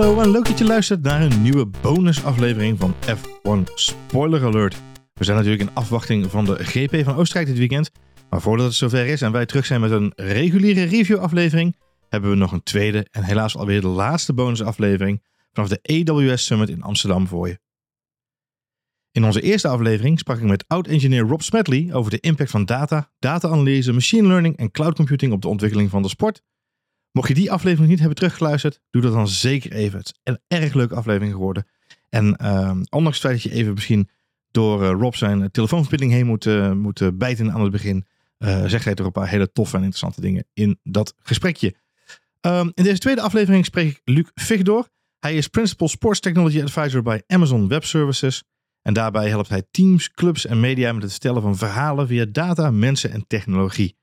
Hallo en leuk dat je luistert naar een nieuwe bonusaflevering van F1 Spoiler Alert. We zijn natuurlijk in afwachting van de GP van Oostenrijk dit weekend. Maar voordat het zover is en wij terug zijn met een reguliere reviewaflevering, hebben we nog een tweede en helaas alweer de laatste bonusaflevering vanaf de AWS Summit in Amsterdam voor je. In onze eerste aflevering sprak ik met oud-engineer Rob Smedley over de impact van data, data-analyse, machine learning en cloud computing op de ontwikkeling van de sport. Mocht je die aflevering niet hebben teruggeluisterd, doe dat dan zeker even. Het is een erg leuke aflevering geworden. En uh, ondanks het feit dat je even misschien door uh, Rob zijn telefoonverbinding heen moet, uh, moet bijten aan het begin, zegt hij toch een paar hele toffe en interessante dingen in dat gesprekje. Um, in deze tweede aflevering spreek ik Luc Vigdor. Hij is Principal Sports Technology Advisor bij Amazon Web Services. En daarbij helpt hij teams, clubs en media met het stellen van verhalen via data, mensen en technologie.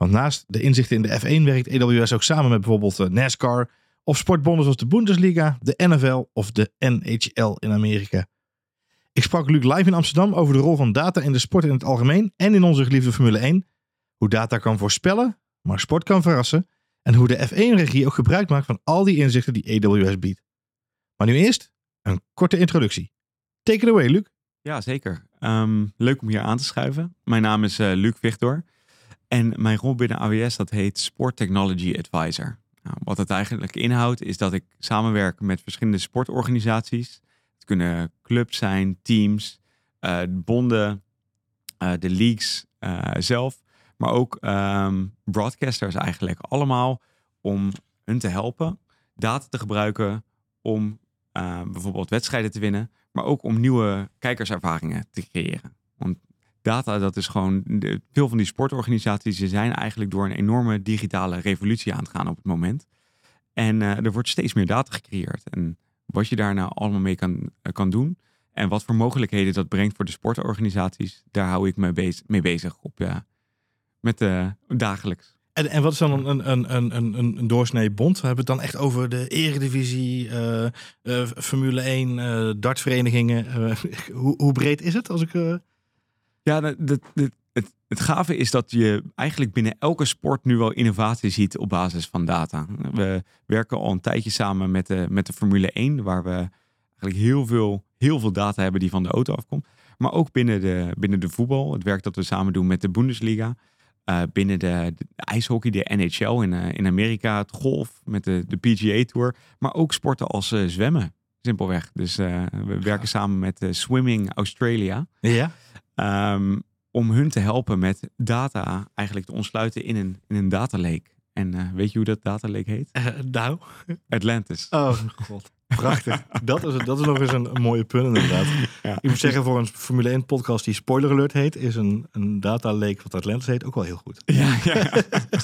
Want naast de inzichten in de F1 werkt AWS ook samen met bijvoorbeeld NASCAR of sportbonden zoals de Bundesliga, de NFL of de NHL in Amerika. Ik sprak Luc live in Amsterdam over de rol van data in de sport in het algemeen en in onze geliefde Formule 1. Hoe data kan voorspellen, maar sport kan verrassen. En hoe de F1-regie ook gebruik maakt van al die inzichten die AWS biedt. Maar nu eerst een korte introductie. Take it away, Luc. Ja, zeker. Um, leuk om hier aan te schuiven. Mijn naam is uh, Luc Victor. En mijn rol binnen AWS dat heet Sport Technology Advisor. Nou, wat het eigenlijk inhoudt is dat ik samenwerk met verschillende sportorganisaties. Het kunnen clubs zijn, teams, uh, bonden, uh, de leagues uh, zelf. Maar ook um, broadcasters eigenlijk. Allemaal om hun te helpen data te gebruiken om bijvoorbeeld wedstrijden te winnen. Maar ook om nieuwe kijkerservaringen te creëren. Want data, dat is gewoon. Veel van die sportorganisaties ze zijn eigenlijk door een enorme digitale revolutie aan het gaan op het moment. En uh, er wordt steeds meer data gecreëerd. En wat je daar nou allemaal mee kan, uh, kan doen. En wat voor mogelijkheden dat brengt voor de sportorganisaties, daar hou ik me mee bezig op ja, met uh, dagelijks. En, en wat is dan een, een, een, een, een doorsnee bond? We hebben het dan echt over de eredivisie, Formule 1, uh, dartverenigingen. hoe, hoe breed is het als ik... Ja, de, het, gave is dat je eigenlijk binnen elke sport nu wel innovatie ziet op basis van data. We werken al een tijdje samen met de, met de Formule 1, waar we eigenlijk heel veel, heel veel data hebben die van de auto afkomt. Maar ook binnen de, binnen de voetbal, het werk dat we samen doen met de Bundesliga. Uh, binnen de, ijshockey, de NHL in, uh, in Amerika, het golf met de, de PGA Tour. Maar ook sporten als uh, zwemmen, simpelweg. Dus we werken samen met Swimming Australia. Ja. Um, om hun te helpen met data eigenlijk te ontsluiten in een, in een data lake. En uh, weet je hoe dat data lake heet? Uh, nou? Atlantis. Oh god. Prachtig. dat, is, dat is nog eens een, een mooie punt inderdaad. Ja. Ik moet zeggen, voor een Formule 1 podcast die Spoiler Alert heet, is een, een data lake wat Atlantis heet ook wel heel goed. Ja, ja,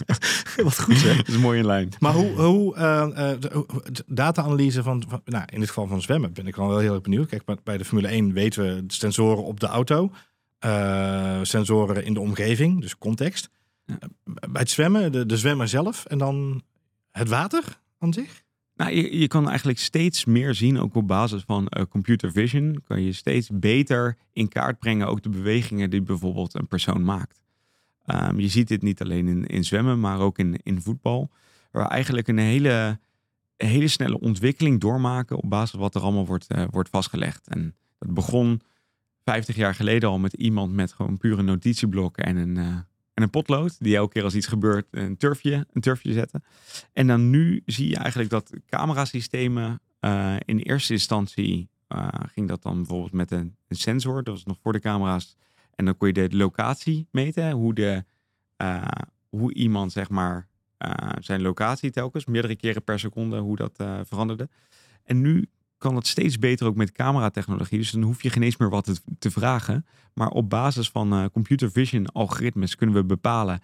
wat goed hè? Dat is mooi in lijn. Maar hoe, hoe uh, data-analyse van, van, nou in dit geval van zwemmen, ben ik dan wel heel erg benieuwd. Kijk, bij de Formule 1 weten we sensoren op de auto. Sensoren in de omgeving, dus context. Ja. Bij het zwemmen, de, de zwemmer zelf en dan het water aan zich? Nou, je, je kan eigenlijk steeds meer zien, ook op basis van uh, computer vision, kan je steeds beter in kaart brengen ook de bewegingen die bijvoorbeeld een persoon maakt. Um, je ziet dit niet alleen in, in zwemmen, maar ook in, in voetbal, waar eigenlijk een hele, hele snelle ontwikkeling doormaken op basis van wat er allemaal wordt, uh, wordt vastgelegd. En dat begon 50 jaar geleden al met iemand met gewoon pure notitieblokken en een, en een potlood. Die elke keer als iets gebeurt een turfje, een turfje zetten. En dan nu zie je eigenlijk dat camerasystemen uh, in eerste instantie uh, ging dat dan bijvoorbeeld met een, sensor. Dat was nog voor de camera's. En dan kon je de locatie meten. Hoe, de, hoe iemand zeg maar zijn locatie telkens, meerdere keren per seconde, hoe dat veranderde. En nu kan het steeds beter ook met cameratechnologie. Dus dan hoef je geen eens meer wat te, vragen. Maar op basis van uh, computer vision algoritmes kunnen we bepalen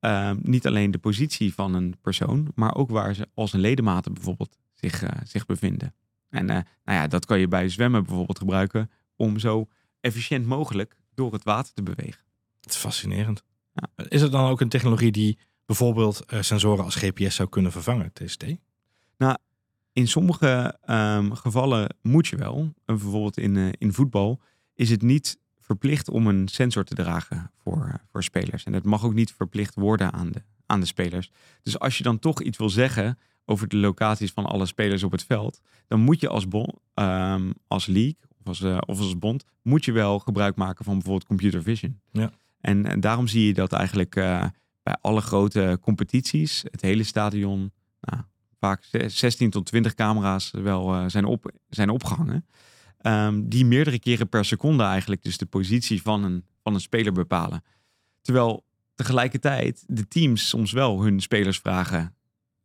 uh, niet alleen de positie van een persoon, maar ook waar ze als een ledematen bijvoorbeeld zich, uh, zich bevinden. En nou ja, dat kan je bij zwemmen bijvoorbeeld gebruiken om zo efficiënt mogelijk door het water te bewegen. Dat is fascinerend. Ja. Is het dan ook een technologie die bijvoorbeeld sensoren als GPS zou kunnen vervangen, TST? Nou, in sommige um, gevallen moet je wel. En bijvoorbeeld in, uh, in voetbal is het niet verplicht om een sensor te dragen voor, uh, voor spelers. En het mag ook niet verplicht worden aan de, aan de spelers. Dus als je dan toch iets wil zeggen over de locaties van alle spelers op het veld, dan moet je als, bon, ehm, als league of als, uh, of als bond, moet je wel gebruik maken van bijvoorbeeld computer vision. Ja. En, en daarom zie je dat eigenlijk bij alle grote competities, het hele stadion, nou, vaak 16 tot 20 camera's wel uh, zijn, op, zijn opgehangen. Um, die meerdere keren per seconde eigenlijk dus de positie van een, van een speler bepalen. Terwijl tegelijkertijd de teams soms wel hun spelers vragen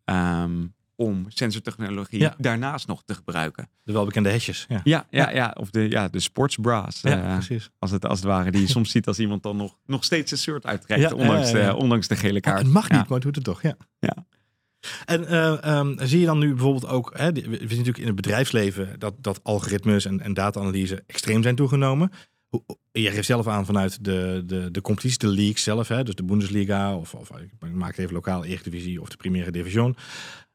um, om sensortechnologie Ja. daarnaast nog te gebruiken. De welbekende hesjes. Ja, Ja, ja, ja. of de, ja, de sportsbras. ja eh, precies. als, het, als het ware, die je soms ziet als iemand dan nog, nog steeds een shirt uittrekt, Ja, ondanks, ja, ja, ja. De, ondanks de gele Ja, kaart. het mag niet, Ja. maar het doet het toch, ja. Ja. En eh, ehm, zie je dan nu bijvoorbeeld ook, hè, we zien natuurlijk in het bedrijfsleven dat, dat algoritmes en, en data-analyse extreem zijn toegenomen. Je geeft zelf aan vanuit de, de, de competities, de leagues zelf, hè, dus de Bundesliga of, of ik maak het even lokaal, Eredivisie of de Primera Division.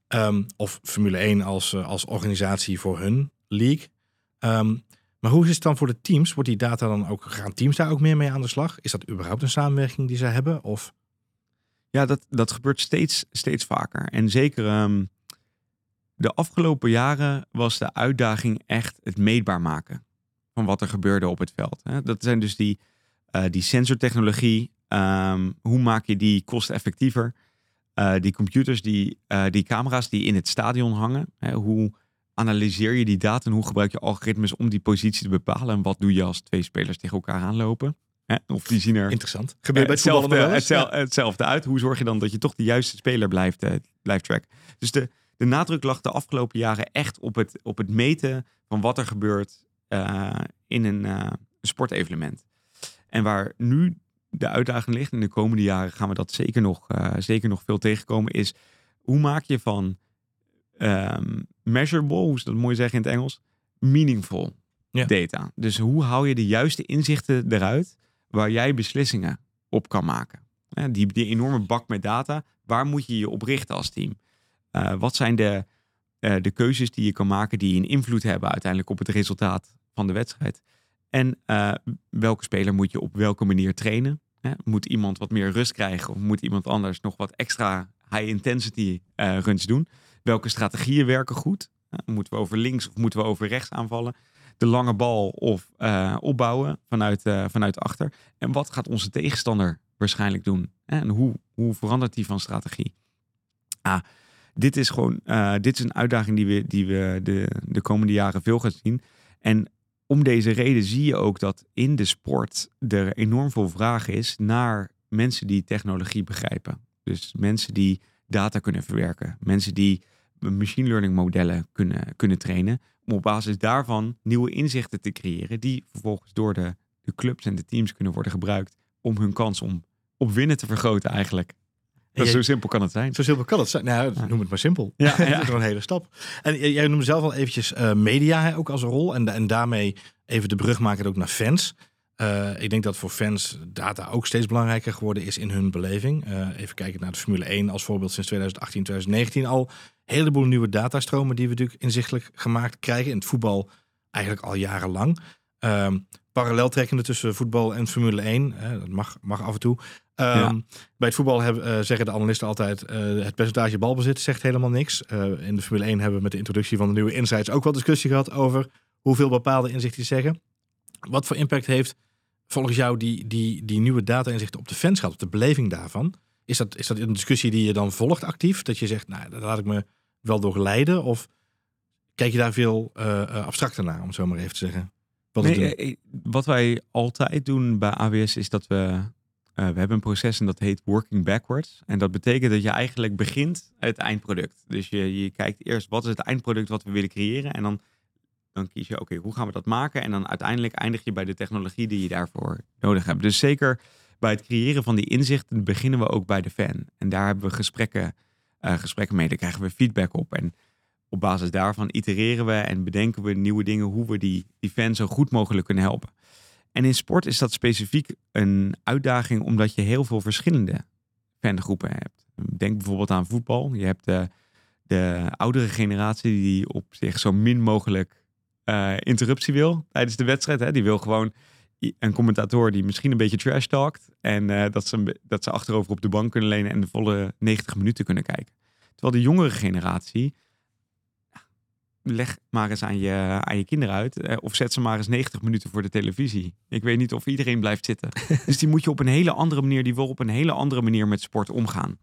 Ehm, of Formule 1 als, eh, als organisatie voor hun league. Ehm, maar hoe is het dan voor de teams? Wordt die data dan ook, gaan teams daar ook meer mee aan de slag? Is dat überhaupt een samenwerking die ze hebben? Of Ja, dat, dat gebeurt steeds, steeds vaker. En zeker ehm, de afgelopen jaren was de uitdaging echt het meetbaar maken van wat er gebeurde op het veld. Hè. Dat zijn dus die, eh, die sensortechnologie. ehm, hoe maak je die kosteffectiever? Eh, die computers, die, eh, die camera's die in het stadion hangen. Hè, hoe analyseer je die data en hoe gebruik je algoritmes om die positie te bepalen? En wat doe je als twee spelers tegen elkaar aanlopen? Hè? Of die zien er interessant. Gebeurt bij het voetballen hetzelfde, nog wel eens? hetzel- hetzelfde uit. Hoe zorg je dan dat je toch de juiste speler blijft, eh, blijft tracken? Dus de, de nadruk lag de afgelopen jaren echt op het, op het meten van wat er gebeurt eh, in een eh, sportevenement. En waar nu de uitdaging ligt, in de komende jaren gaan we dat zeker nog, eh, zeker nog veel tegenkomen, is hoe maak je van ehm, measurable, hoe ze dat mooi zeggen in het Engels, meaningful Ja. data. Dus hoe haal je de juiste inzichten eruit waar jij beslissingen op kan maken? Die, die enorme bak met data, waar moet je je op richten als team? Eh, wat zijn de, eh, de keuzes die je kan maken die een invloed hebben uiteindelijk op het resultaat van de wedstrijd? En eh, welke speler moet je op welke manier trainen? Moet iemand wat meer rust krijgen of moet iemand anders nog wat extra high intensity runs doen? Welke strategieën werken goed? Moeten we over links of moeten we over rechts aanvallen? De lange bal of eh, opbouwen vanuit, eh, vanuit achter? En wat gaat onze tegenstander waarschijnlijk doen? En hoe, hoe verandert die van strategie? Ah, dit is gewoon eh, dit is een uitdaging die we, die we de, de komende jaren veel gaan zien. En om deze reden zie je ook dat in de sport er enorm veel vraag is naar mensen die technologie begrijpen. Dus mensen die data kunnen verwerken. Mensen die machine learning modellen kunnen, kunnen trainen. Om op basis daarvan nieuwe inzichten te creëren. Die vervolgens door de, de clubs en de teams kunnen worden gebruikt. Om hun kans om op winnen te vergroten eigenlijk. Dat zo simpel kan het zijn. Zo simpel kan het zijn. Nou, Ja. noem het maar simpel. Ja, dat is wel een hele stap. En jij noemde zelf al eventjes eh, media hè, ook als een rol. En, en daarmee even de brug maken ook naar fans. Eh, ik denk dat voor fans data ook steeds belangrijker geworden is in hun beleving. Eh, even kijken naar de Formule 1 als voorbeeld sinds 2018, 2019 al. Een heleboel nieuwe datastromen die we natuurlijk inzichtelijk gemaakt krijgen. In het voetbal eigenlijk al jarenlang. Ehm parallel trekkende tussen voetbal en Formule 1. eh, dat mag, mag af en toe. Ehm, Ja. Bij het voetbal hebben, zeggen de analisten altijd... het percentage balbezit zegt helemaal niks. In de Formule 1 hebben we met de introductie van de nieuwe insights... ook wel discussie gehad over hoeveel bepaalde inzichten zeggen. Wat voor impact heeft volgens jou die, die, die nieuwe data-inzichten op de fans gehad? Op de beleving daarvan? Is dat, is dat een discussie die je dan volgt actief? Dat je zegt, nou, daar laat ik me wel door leiden? Of kijk je daar veel eh, eh, abstracter naar, om het zo maar even te zeggen? Wat Nee, doen? eh, wat wij altijd doen bij AWS is dat we. we hebben een proces en dat heet working backwards. En dat betekent dat je eigenlijk begint het eindproduct. Dus je, je kijkt eerst wat is het eindproduct wat we willen creëren. En dan, dan kies je, oké, hoe gaan we dat maken? En dan uiteindelijk eindig je bij de technologie die je daarvoor nodig hebt. Dus zeker bij het creëren van die inzichten beginnen we ook bij de fan. En daar hebben we gesprekken, eh, gesprekken mee. Daar krijgen we feedback op. En op basis daarvan itereren we en bedenken we nieuwe dingen hoe we die, die fan zo goed mogelijk kunnen helpen. En in sport is dat specifiek een uitdaging omdat je heel veel verschillende fangroepen hebt. Denk bijvoorbeeld aan voetbal. Je hebt de, de oudere generatie die op zich zo min mogelijk eh, interruptie wil tijdens de wedstrijd. Hè. Die wil gewoon een commentator die misschien een beetje trash talkt. En eh, dat, ze, dat ze achterover op de bank kunnen lenen en de volle 90 minuten kunnen kijken. Terwijl de jongere generatie, leg maar eens aan je, aan je kinderen uit. eh, Of zet ze maar eens 90 minuten voor de televisie. Ik weet niet of iedereen blijft zitten. dus die moet je op een hele andere manier, die wil op een hele andere manier met sport omgaan.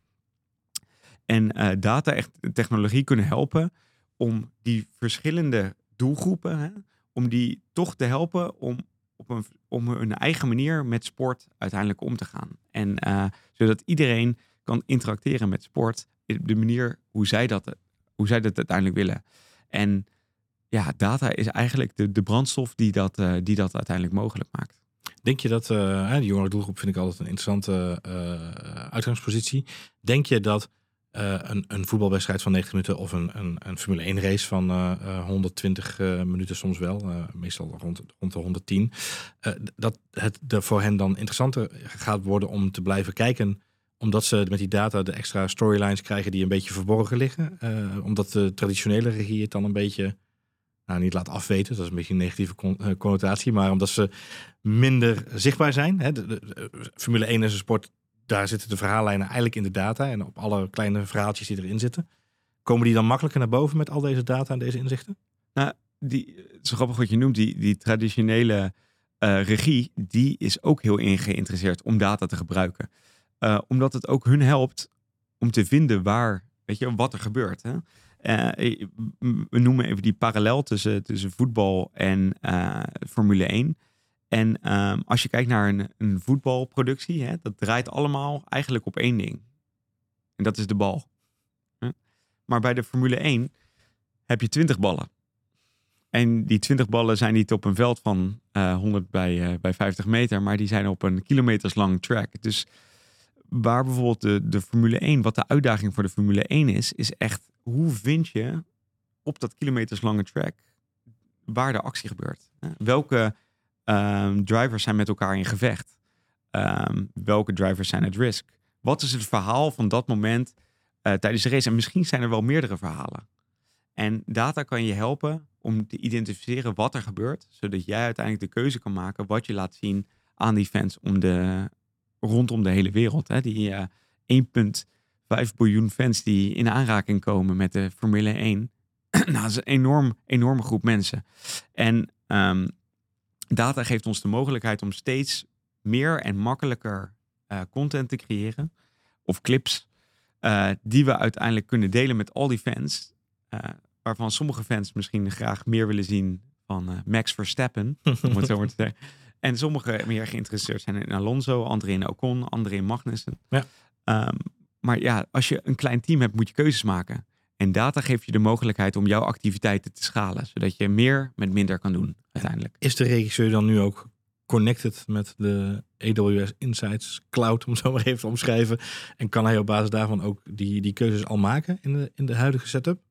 En data echt technologie kunnen helpen om die verschillende doelgroepen, hè, om die toch te helpen om op een, om hun eigen manier met sport uiteindelijk om te gaan. En eh, zodat iedereen kan interacteren met sport op de manier hoe zij dat, hoe zij dat uiteindelijk willen. En ja, data is eigenlijk de, de brandstof die dat, eh, die dat uiteindelijk mogelijk maakt. Denk je dat, eh de jongere doelgroep vind ik altijd een interessante uitgangspositie. Denk je dat eh, een, een voetbalwedstrijd van 90 minuten of een, een, een Formule 1 race van eh, eh, 120 eh, minuten soms wel, meestal rond, rond de 110, eh, dat het de, voor hen dan interessanter gaat worden om te blijven kijken omdat ze met die data de extra storylines krijgen die een beetje verborgen liggen. Omdat de traditionele regie het dan een beetje nou, niet laat afweten. Dat is een beetje een negatieve con- connotatie. Maar omdat ze minder zichtbaar zijn. Hè? De- Formule 1 is een sport, daar zitten de verhaallijnen eigenlijk in de data. En op alle kleine verhaaltjes die erin zitten. Komen die dan makkelijker naar boven met al deze data en deze inzichten? die, het is grappig wat je noemt, die, die traditionele eh, regie, die is ook heel in geïnteresseerd om data te gebruiken. Eh, omdat het ook hun helpt om te vinden waar, weet je, wat er gebeurt. Hè? Eh, we noemen even die parallel tussen, tussen voetbal en Formule 1. En ehm, als je kijkt naar een, een voetbalproductie, hè, dat draait allemaal eigenlijk op één ding. En dat is de bal. Maar bij de Formule 1 heb je 20 ballen. En die 20 ballen zijn niet op een veld van eh 100 bij, eh, bij 50 meter, maar die zijn op een kilometers lang track. Dus waar bijvoorbeeld de, de Formule 1, wat de uitdaging voor de Formule 1 is, is echt hoe vind je op dat kilometers lange track waar de actie gebeurt. Welke ehm, drivers zijn met elkaar in gevecht? Ehm, welke drivers zijn at risk? Wat is het verhaal van dat moment eh, tijdens de race? En misschien zijn er wel meerdere verhalen. En data kan je helpen om te identificeren wat er gebeurt, zodat jij uiteindelijk de keuze kan maken wat je laat zien aan die fans om de, rondom de hele wereld. Hè? Die eh 1,5 biljoen fans die in aanraking komen met de Formule 1. nou, dat is een enorm, enorme groep mensen. En ehm, data geeft ons de mogelijkheid om steeds meer en makkelijker eh, content te creëren. Of clips. eh, die we uiteindelijk kunnen delen met al die fans. eh, waarvan sommige fans misschien graag meer willen zien van Max Verstappen. om het zo maar te zeggen. En sommigen meer geïnteresseerd zijn in Alonso, anderen in Ocon, anderen in Magnussen. Ja. Ehm, maar ja, als je een klein team hebt, moet je keuzes maken. En data geeft je de mogelijkheid om jouw activiteiten te schalen, zodat je meer met minder kan doen uiteindelijk. Is de regisseur dan nu ook connected met de AWS Insights Cloud, om het zo maar even te omschrijven? En kan hij op basis daarvan ook die, die keuzes al maken in de, in de huidige setup?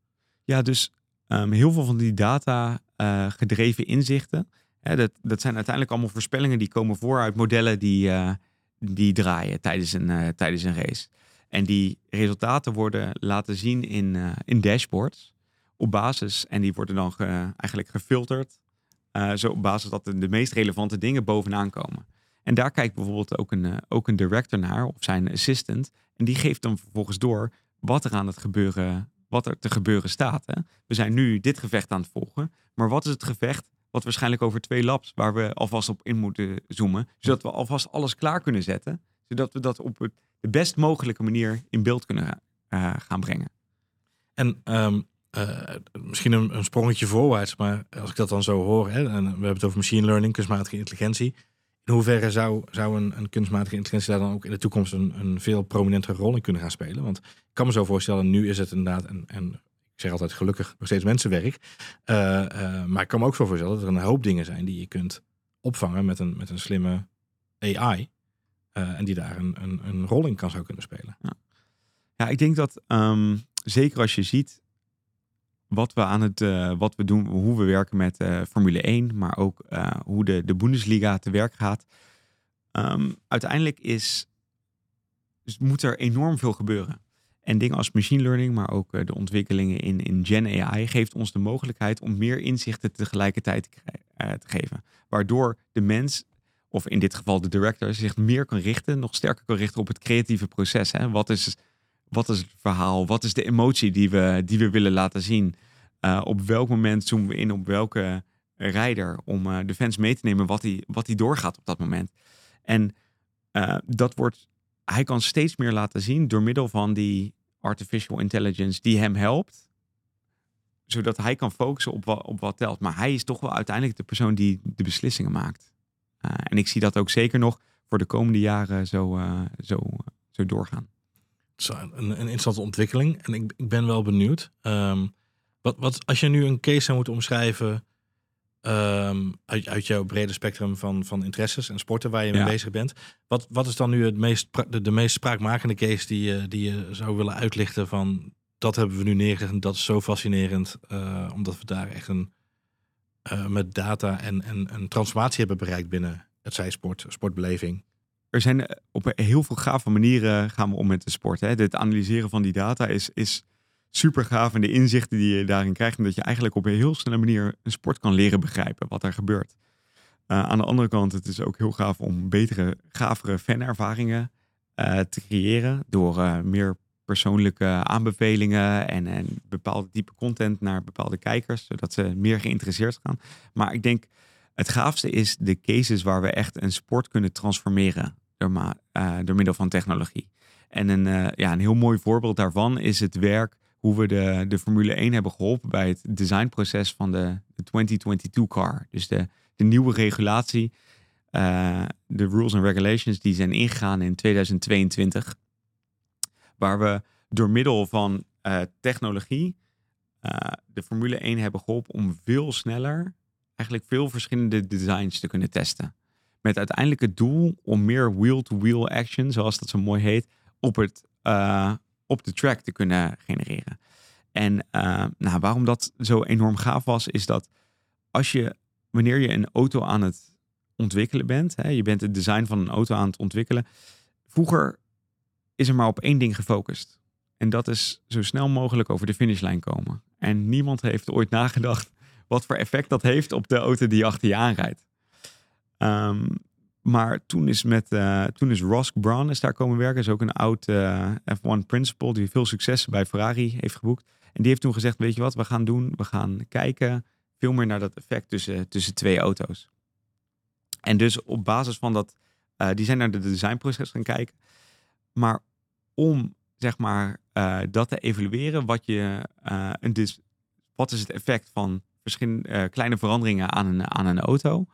Ja, dus ehm, heel veel van die data eh, gedreven inzichten, hè, dat, dat zijn uiteindelijk allemaal voorspellingen die komen voor uit modellen die, eh, die draaien tijdens een, eh, tijdens een race. En die resultaten worden laten zien in, eh, in dashboards op basis, en die worden dan ge- eigenlijk gefilterd, eh, zo op basis dat de, de meest relevante dingen bovenaan komen. En daar kijkt bijvoorbeeld ook een, eh, ook een director naar, of zijn assistant, en die geeft dan vervolgens door wat er aan het gebeuren, wat er te gebeuren staat. Hè? We zijn nu dit gevecht aan het volgen, maar wat is het gevecht wat waarschijnlijk over twee labs, waar we alvast op in moeten zoomen, zodat we alvast alles klaar kunnen zetten, zodat we dat op de best mogelijke manier in beeld kunnen eh, gaan brengen. En ehm, eh, misschien een, een sprongetje voorwaarts, maar als ik dat dan zo hoor, hè, en we hebben het over machine learning, kunstmatige intelligentie. In hoeverre zou, zou een, een kunstmatige intelligentie daar dan ook in de toekomst een, een veel prominentere rol in kunnen gaan spelen? Want ik kan me zo voorstellen, nu is het inderdaad, en, ik zeg altijd gelukkig, nog steeds mensenwerk. Eh, maar ik kan me ook zo voorstellen dat er een hoop dingen zijn die je kunt opvangen met een, met een slimme AI. Eh, en die daar een, een, een rol in kan zou kunnen spelen. Ja, ik denk dat ehm, zeker als je ziet wat we aan het eh, wat we doen, hoe we werken met eh, Formule 1, maar ook hoe de, de Bundesliga te werk gaat. Ehm, uiteindelijk is, moet er enorm veel gebeuren. En dingen als machine learning, maar ook de ontwikkelingen in, in Gen AI, geeft ons de mogelijkheid om meer inzichten tegelijkertijd te, te geven. Waardoor de mens, of in dit geval de director, zich meer kan richten, nog sterker kan richten op het creatieve proces. Hè? Wat is wat is het verhaal? Wat is de emotie die we, die we willen laten zien? Uh, op welk moment zoomen we in op welke rijder om uh, de fans mee te nemen wat hij wat die doorgaat op dat moment. En uh, dat wordt, hij kan steeds meer laten zien door middel van die artificial intelligence die hem helpt. Zodat hij kan focussen op wat, op wat telt. Maar hij is toch wel uiteindelijk de persoon die de beslissingen maakt. En ik zie dat ook zeker nog voor de komende jaren zo, zo, zo doorgaan. Een, een interessante ontwikkeling. En ik, ik ben wel benieuwd. Um, wat, wat, als je nu een case zou moeten omschrijven um, uit, uit jouw brede spectrum van, van interesses en sporten waar je mee bezig bent. Wat, wat is dan nu het meest, de, de meest spraakmakende case die je, die je zou willen uitlichten van dat hebben we nu neergezet en dat is zo fascinerend, uh, omdat we daar echt een uh, met data en, en een transformatie hebben bereikt binnen het zijsport, sportbeleving er zijn eh, op heel veel gave manieren gaan we om met de sport. Hè. Het analyseren van die data is, is super gaaf. En de inzichten die je daarin krijgt. En dat je eigenlijk op een heel snelle manier een sport kan leren begrijpen wat er gebeurt. Uh, aan de andere kant, het is ook heel gaaf om betere, gavere fanervaringen uh, te creëren. Door meer persoonlijke aanbevelingen en, en bepaalde type content naar bepaalde kijkers. Zodat ze meer geïnteresseerd gaan. Maar ik denk, het gaafste is de cases waar we echt een sport kunnen transformeren door, uh, door middel van technologie. En een, uh, ja, een heel mooi voorbeeld daarvan is het werk hoe we de, de Formule 1 hebben geholpen bij het designproces van de, de 2022 car. Dus de, de nieuwe regulatie, uh, de rules and regulations die zijn ingegaan in 2022. Waar we door middel van technologie de Formule 1 hebben geholpen om veel sneller eigenlijk veel verschillende designs te kunnen testen. Met uiteindelijk het doel om meer wheel-to-wheel action, zoals dat zo mooi heet, op, het, uh, op de track te kunnen genereren. En nou, waarom dat zo enorm gaaf was, is dat als je, wanneer je een auto aan het ontwikkelen bent, hè, je bent het design van een auto aan het ontwikkelen. Vroeger is er maar op één ding gefocust. En dat is zo snel mogelijk over de finishlijn komen. En niemand heeft ooit nagedacht wat voor effect dat heeft op de auto die achter je aanrijdt. Um, maar toen is, met, uh, toen is Ross Brown is daar komen werken. Is ook een oud uh, F1 principal die veel succes bij Ferrari heeft geboekt. En die heeft toen gezegd, weet je wat we gaan doen? We gaan kijken veel meer naar dat effect tussen, tussen twee auto's. En dus op basis van dat, uh, die zijn naar de designproces gaan kijken. Maar om zeg maar dat te evalueren, wat, je, een dus, wat is het effect van verschillende uh, kleine veranderingen aan een, aan een auto,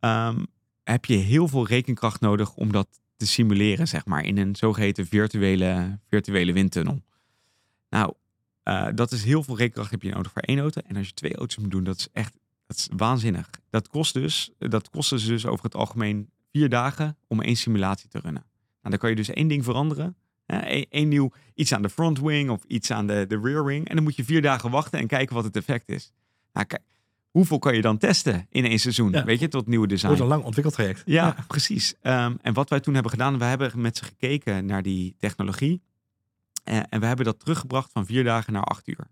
um, heb je heel veel rekenkracht nodig om dat te simuleren, zeg maar, in een zogeheten virtuele, virtuele windtunnel. Nou, dat is heel veel rekenkracht heb je nodig voor één auto. En als je twee auto's moet doen, dat is echt dat is waanzinnig. Dat kost dus, dat kost dus over het algemeen vier dagen om één simulatie te runnen. Nou, dan kan je dus één ding veranderen. Eén nieuw iets aan de front wing of iets aan de, de rear wing. En dan moet je vier dagen wachten en kijken wat het effect is. Nou, kijk, hoeveel kan je dan testen in één seizoen? Weet je, tot nieuwe design. Wordt een lang ontwikkeld traject. Ja, precies. Um, en wat wij toen hebben gedaan, we hebben met ze gekeken naar die technologie. Uh, en we hebben dat teruggebracht van vier dagen naar acht uur.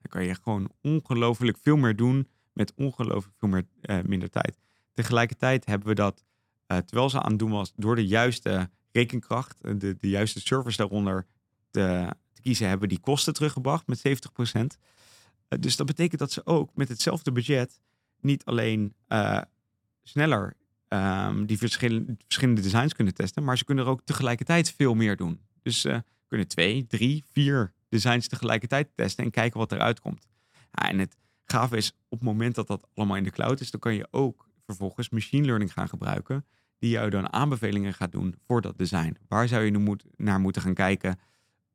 Dan kan je gewoon ongelooflijk veel meer doen met ongelooflijk veel meer, uh, minder tijd. Tegelijkertijd hebben we dat, uh, terwijl ze aan het doen was, door de juiste rekenkracht, de, de juiste servers daaronder te, te kiezen, hebben die kosten teruggebracht met 70 procent. Eh, dus dat betekent dat ze ook met hetzelfde budget niet alleen uh, sneller um, die verschillende, verschillende designs kunnen testen, maar ze kunnen er ook tegelijkertijd veel meer doen. Dus ze kunnen twee, drie, vier designs tegelijkertijd testen en kijken wat eruit komt. Ja, en het gave is, op het moment dat dat allemaal in de cloud is, dan kan je ook vervolgens machine learning gaan gebruiken, die jou dan aanbevelingen gaat doen voor dat design. Waar zou je nu naar moeten gaan kijken?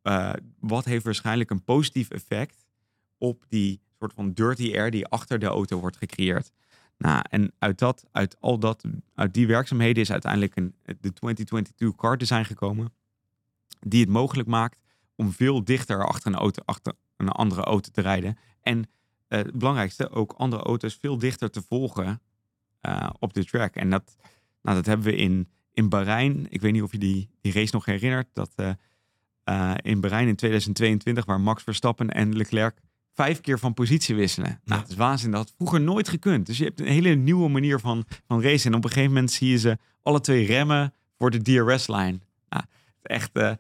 Uh, wat heeft waarschijnlijk een positief effect op die soort van dirty air die achter de auto wordt gecreëerd. Nou, en uit, dat, uit al dat, uit die werkzaamheden is uiteindelijk een, de 2022 car design gekomen. Die het mogelijk maakt om veel dichter achter een, auto, achter een andere auto te rijden. En uh, het belangrijkste, ook andere auto's veel dichter te volgen uh, op de track. En dat, nou, dat hebben we in, in Bahrein. Ik weet niet of je die, die race nog herinnert. Dat uh, in Bahrein in 2022, waar Max Verstappen en Leclerc vijf keer van positie wisselen. Nou, dat is waanzin. Dat had vroeger nooit gekund. Dus je hebt een hele nieuwe manier van, van racen. En op een gegeven moment zie je ze alle twee remmen voor de DRS-lijn. Nou, echt uh,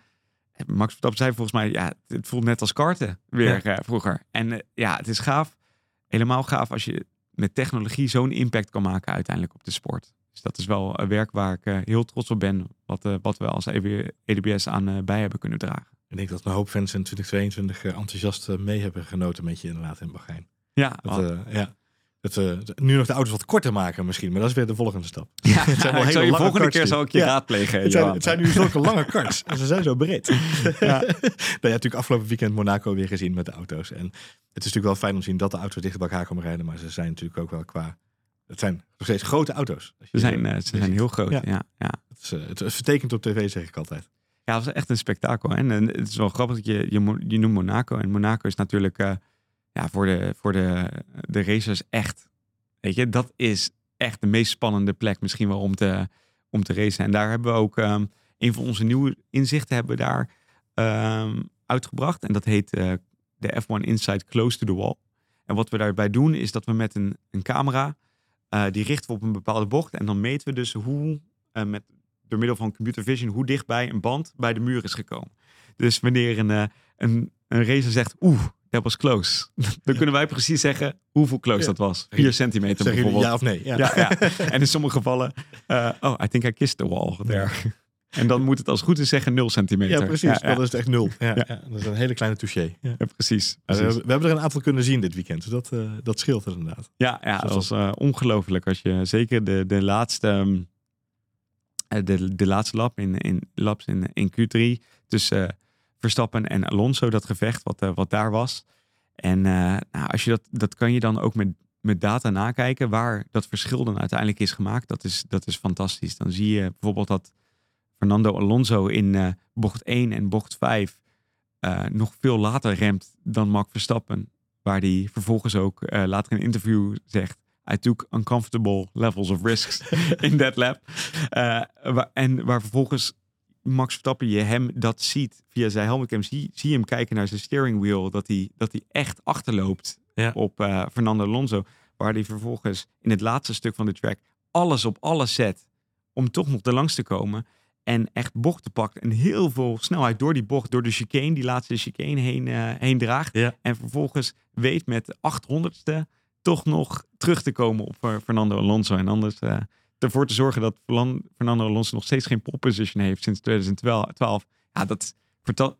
Max Verstappen zei volgens mij, ja, het voelt net als karten weer eh, vroeger. En eh, ja, het is gaaf. Helemaal gaaf als je met technologie zo'n impact kan maken uiteindelijk op de sport. Dus dat is wel een werk waar ik eh, heel trots op ben. Wat, eh, wat we als EDBS aan eh, bij hebben kunnen dragen. Ik denk dat een hoop fans in 2022 eh, enthousiast mee hebben genoten met je inderdaad in Bahrein. Ja, Dat, eh, ja. Dat, nu nog de auto's wat korter maken misschien, maar dat is weer de volgende stap. ja, het zijn wel hele lange volgende keer zal ik je Ja. raadplegen. Het zijn, het zijn nu zulke lange karts en ze zijn zo breed. Ja. nou ja, natuurlijk afgelopen weekend Monaco weer gezien met de auto's. En het is natuurlijk wel fijn om te zien dat de auto's dicht bij elkaar komen rijden, maar ze zijn natuurlijk ook wel qua... Het zijn nog steeds grote auto's. Ze zijn, eh, ze zijn heel groot. Ja. Ja. Ja, Het, is, eh, het, vertekent op tv, zeg ik altijd. Ja, het was echt een spektakel. hè. En, en het is wel grappig dat je, je, noemt Monaco. En Monaco is natuurlijk eh, ja, voor, de, voor de, de racers echt. Weet je, dat is echt de meest spannende plek misschien wel om te, om te racen. En daar hebben we ook ehm, een van onze nieuwe inzichten hebben we daar ehm, uitgebracht. En dat heet de F1 Insight Close to the Wall. En wat we daarbij doen is dat we met een, een camera, eh, die richten we op een bepaalde bocht. En dan meten we dus hoe, eh, met, door middel van computer vision, hoe dichtbij een band bij de muur is gekomen. Dus wanneer een, eh, een, een racer zegt, oeh, dat was close. Dan kunnen wij precies zeggen hoeveel close Ja. dat was. 4 centimeter bijvoorbeeld. ja of nee? Ja. Ja, ja. En in sommige gevallen, oh, I think I kissed the wall there. En dan moet het als goed is zeggen 0 centimeter. Ja, precies. Ja, ja. Dat is het echt nul. Ja, Ja. ja, dat is een hele kleine touché. Ja. Ja, precies. We, precies. hebben- we hebben er een aantal kunnen zien dit weekend. Dus dat, eh, dat scheelt inderdaad. Ja, ja dat Zoals was eh, ongelooflijk. Als je zeker de, de laatste, eh, de, de laatste lap in, in, laps in, in Q3 tussen eh, Verstappen en Alonso, dat gevecht wat, wat daar was. En eh, nou, als je dat, dat kan je dan ook met, met data nakijken waar dat verschil dan uiteindelijk is gemaakt. Dat is, dat is fantastisch. Dan zie je bijvoorbeeld dat Fernando Alonso in eh, bocht 1 en bocht 5 eh, nog veel later remt dan Max Verstappen. Waar hij vervolgens ook eh, later in een interview zegt: I took uncomfortable levels of risks in that lap. En waar vervolgens Max Verstappen je hem dat ziet via zijn helmetcam, zie, zie hem kijken naar zijn steering wheel, dat hij, dat hij echt achterloopt Ja. op Fernando Alonso. Waar hij vervolgens in het laatste stuk van de track alles op alles zet om toch nog er langs te komen. En echt bochten pakt en heel veel snelheid door die bocht, door de chicane, die laatste chicane heen, eh, heen draagt. Ja. En vervolgens weet met de 800ste toch nog terug te komen op Fernando Alonso. En anders eh, ervoor te zorgen dat Fernando Alonso nog steeds geen pole position heeft sinds 2012. Ja, dat is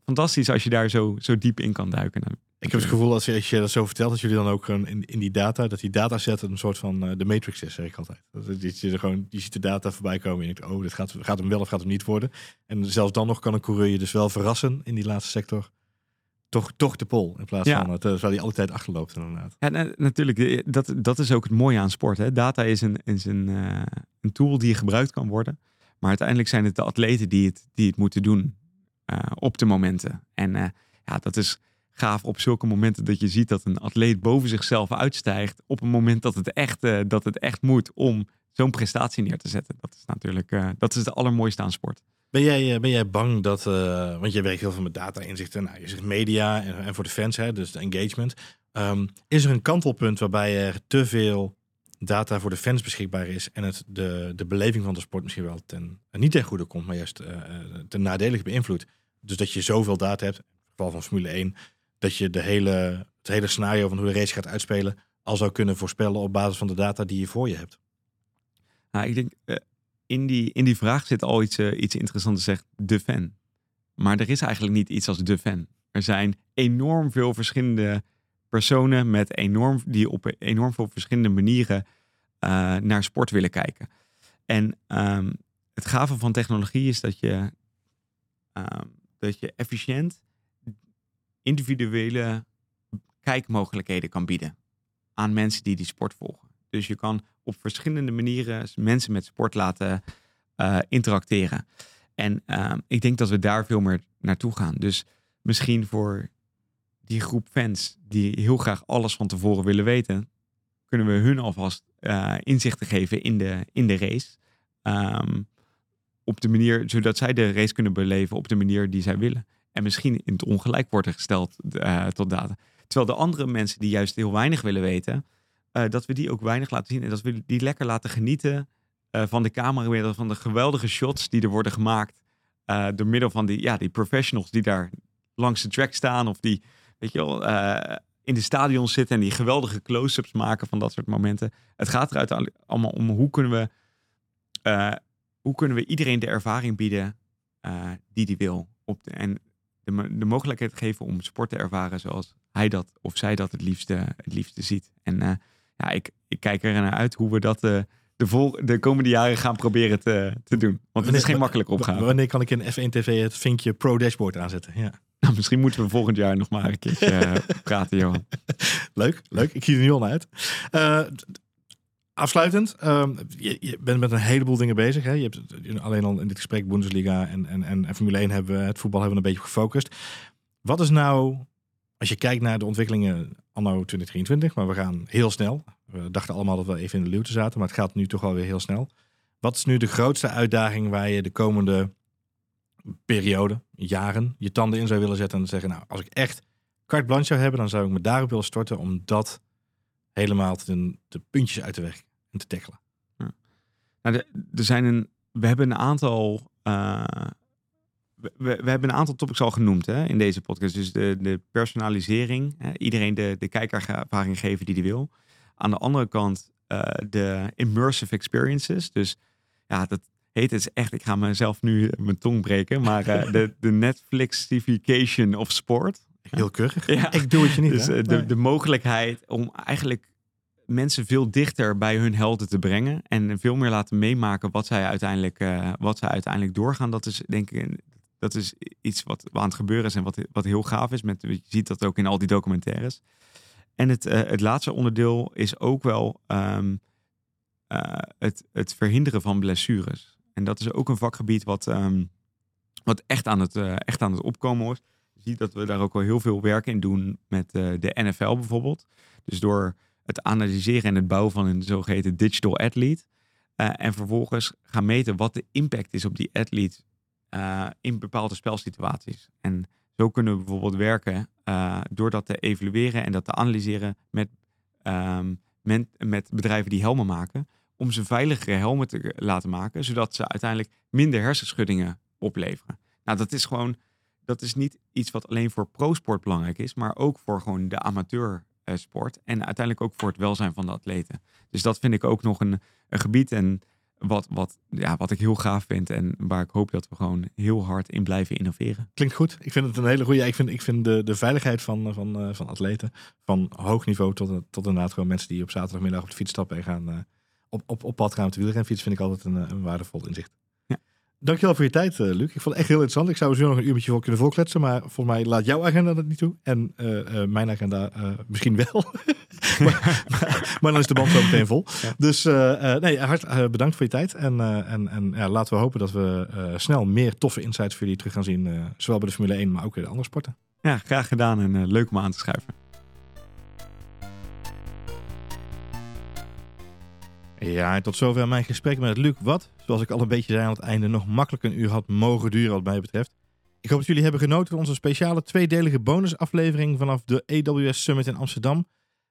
fantastisch als je daar zo, zo diep in kan duiken. Ik heb het gevoel als je, als je dat zo vertelt, dat jullie dan ook in, in die data, dat die dataset een soort van eh, de matrix is, zeg ik altijd. Dat, dat je, er gewoon, je ziet de data voorbij komen en je denkt, oh, dit gaat, gaat hem wel of gaat hem niet worden. En zelfs dan nog kan een coureur je dus wel verrassen in die laatste sector. Toch, toch de pol, in plaats Ja. van, eh, terwijl hij altijd achterloopt inderdaad. Ja, na- natuurlijk. de- Dat, dat is ook het mooie aan sport. Hè. Data is, een, is een, eh, een tool die gebruikt kan worden. Maar uiteindelijk zijn het de atleten die het, die het moeten doen eh, op de momenten. En eh, ja, dat is gaaf op zulke momenten dat je ziet dat een atleet boven zichzelf uitstijgt. Op een moment dat het echt, eh, dat het echt moet om zo'n prestatie neer te zetten. Dat is natuurlijk eh, dat is het allermooiste aan sport. Ben jij, eh, ben jij bang dat, eh, want je werkt heel veel met data inzichten, nou, je zegt media en, en voor de fans, hè, dus de engagement. Ehm, is er een kantelpunt waarbij er te veel data voor de fans beschikbaar is en het de, de beleving van de sport misschien wel ten, niet ten goede komt, maar juist ten nadelig beïnvloedt? Dus dat je zoveel data hebt, in het geval van Formule 1, dat je de hele, het hele scenario van hoe de race gaat uitspelen al zou kunnen voorspellen op basis van de data die je voor je hebt. Nou, ik denk, eh, in, die, in die vraag zit al iets, eh, iets interessants. Zegt de fan. Maar er is eigenlijk niet iets als de fan. Er zijn enorm veel verschillende personen met enorm, die op enorm veel verschillende manieren eh, naar sport willen kijken. En ehm, het gave van technologie is dat je, ehm, dat je efficiënt individuele kijkmogelijkheden kan bieden aan mensen die die sport volgen. Dus je kan op verschillende manieren mensen met sport laten eh, interacteren. En ehm, ik denk dat we daar veel meer naartoe gaan. Dus misschien voor die groep fans die heel graag alles van tevoren willen weten, kunnen we hun alvast eh, inzichten geven in de, in de race. Ehm, op de manier, zodat zij de race kunnen beleven op de manier die zij willen. En misschien in het ongelijk worden gesteld eh, tot data. Terwijl de andere mensen die juist heel weinig willen weten, eh, dat we die ook weinig laten zien. En dat we die lekker laten genieten eh, van de camera, van de geweldige shots die er worden gemaakt. door middel van die, ja, die professionals die daar langs de track staan of die, weet je wel, in de stadions zitten en die geweldige close-ups maken van dat soort momenten. Het gaat eruit allemaal om hoe kunnen we, hoe kunnen we iedereen de ervaring bieden die die wil. Op de, en de, de mogelijkheid geven om sport te ervaren zoals hij dat of zij dat het liefste, het liefste ziet. En ja, ik, ik kijk er naar uit hoe we dat de, vol, de komende jaren gaan proberen te, te doen. Want het is geen makkelijke opgave. Wanneer kan ik in F1 TV het vinkje Pro Dashboard aanzetten? Ja. Nou, misschien moeten we volgend jaar nog maar een keer uh, praten, Johan. Leuk, leuk. Ik zie er nu al uit. Afsluitend, uh, je, je, bent met een heleboel dingen bezig. Hè? Je hebt alleen al in dit gesprek Bundesliga en, en, en Formule 1 hebben we, het voetbal hebben we een beetje gefocust. Wat is nou, als je kijkt naar de ontwikkelingen anno 2023, maar we gaan heel snel. We dachten allemaal dat we even in de luwte zaten, maar het gaat nu toch wel weer heel snel. Wat is nu de grootste uitdaging waar je de komende periode, jaren, je tanden in zou willen zetten en zeggen, nou, als ik echt carte blanche zou hebben, dan zou ik me daarop willen storten om dat helemaal de, de puntjes uit te werken en te tackelen. Ja. Nou, er zijn een, we hebben een aantal, uh, we, we, hebben een aantal topics al genoemd hè, in deze podcast. Dus de, de personalisering, hè, iedereen de, de kijkervaring geven die die wil. Aan de andere kant uh, de immersive experiences. Dus ja, dat, heet het echt, ik ga mezelf nu mijn tong breken, maar uh, de, de Netflixification of sport. Heel keurig. Ja. Ik doe het je niet. Dus uh, de, de mogelijkheid om eigenlijk mensen veel dichter bij hun helden te brengen en veel meer laten meemaken wat zij uiteindelijk, uh, wat zij uiteindelijk doorgaan. Dat is denk ik dat is iets wat aan het gebeuren is en wat, wat heel gaaf is. Met, je ziet dat ook in al die documentaires. En het, het laatste onderdeel is ook wel um, het, het verhinderen van blessures. En dat is ook een vakgebied wat, um, wat echt, aan het, echt aan het opkomen wordt. Ziet dat we daar ook wel heel veel werk in doen met uh, de NFL bijvoorbeeld. Dus door het analyseren en het bouwen van een zogeheten digital athlete. Uh, en vervolgens gaan meten wat de impact is op die athlete in bepaalde spelsituaties. En zo kunnen we bijvoorbeeld werken door dat te evalueren en dat te analyseren met, met, met bedrijven die helmen maken om ze veiligere helmen te laten maken, zodat ze uiteindelijk minder hersenschuddingen opleveren. Nou, dat is gewoon, dat is niet iets wat alleen voor pro-sport belangrijk is, maar ook voor gewoon de amateursport en uiteindelijk ook voor het welzijn van de atleten. Dus dat vind ik ook nog een, een gebied en wat, wat, ja, wat ik heel gaaf vind en waar ik hoop dat we gewoon heel hard in blijven innoveren. Klinkt goed. Ik vind het een hele goede. Ik vind, ik vind de, de veiligheid van, van, eh, van atleten, van hoog niveau tot, tot inderdaad gewoon mensen die op zaterdagmiddag op de fiets stappen en gaan, eh, op, op, op pad gaan met de wielrenfiets vind ik altijd een waardevol inzicht. Dankjewel voor je tijd, uh, Luc. Ik vond het echt heel interessant. Ik zou zo nog een uurtje voor kunnen volkletsen, maar volgens mij laat jouw agenda dat niet toe. En uh, uh, mijn agenda misschien wel. maar, maar, dan is de band zo meteen vol. Ja. Dus nee, hart bedankt voor je tijd. En, en, en ja, laten we hopen dat we snel meer toffe insights voor jullie terug gaan zien. zowel bij de Formule 1, maar ook in de andere sporten. Ja, graag gedaan en leuk om aan te schuiven. Ja, en tot zover mijn gesprek met Luc. Wat, zoals ik al een beetje zei aan het einde, nog makkelijk een uur had mogen duren wat mij betreft. Ik hoop dat jullie hebben genoten van onze speciale tweedelige bonusaflevering vanaf de AWS Summit in Amsterdam.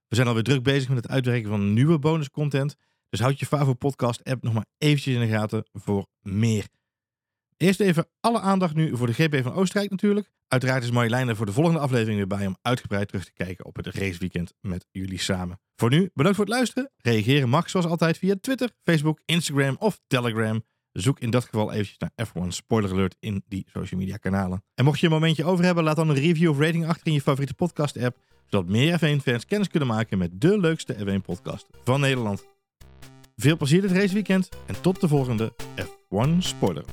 We zijn alweer druk bezig met het uitwerken van nieuwe bonuscontent. Dus houd je Favo podcast app nog maar eventjes in de gaten voor meer. Eerst even alle aandacht nu voor de GP van Oostenrijk natuurlijk. Uiteraard is Marjolein er voor de volgende aflevering weer bij om uitgebreid terug te kijken op het raceweekend met jullie samen. Voor nu, bedankt voor het luisteren. Reageren mag zoals altijd via Twitter, Facebook, Instagram of Telegram. Zoek in dat geval eventjes naar F1 Spoiler Alert in die social media kanalen. En mocht je een momentje over hebben, laat dan een review of rating achter in je favoriete podcast app. Zodat meer F1-fans kennis kunnen maken met de leukste F1-podcast van Nederland. Veel plezier dit raceweekend en tot de volgende F1 Spoiler.